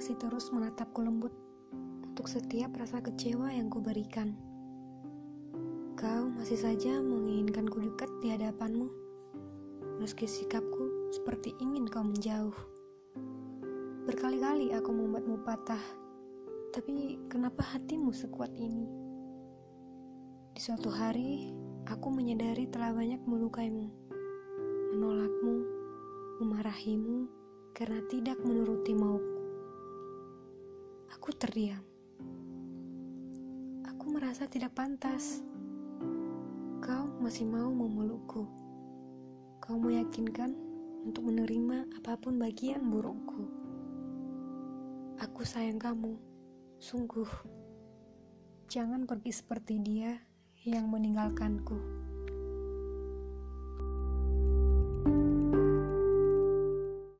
masih terus menatapku lembut untuk setiap rasa kecewa yang kuberikan. Kau masih saja menginginkanku dekat di hadapanmu, meski sikapku seperti ingin kau menjauh. Berkali-kali aku membuatmu patah, tapi kenapa hatimu sekuat ini? Di suatu hari, aku menyadari telah banyak melukaimu, menolakmu, memarahimu karena tidak menuruti mauku. Aku terdiam merasa tidak pantas. Kau masih mau memelukku. Kau meyakinkan untuk menerima apa pun bagian burukku. Aku sayang kamu, sungguh. Jangan pergi seperti dia yang meninggalkanku.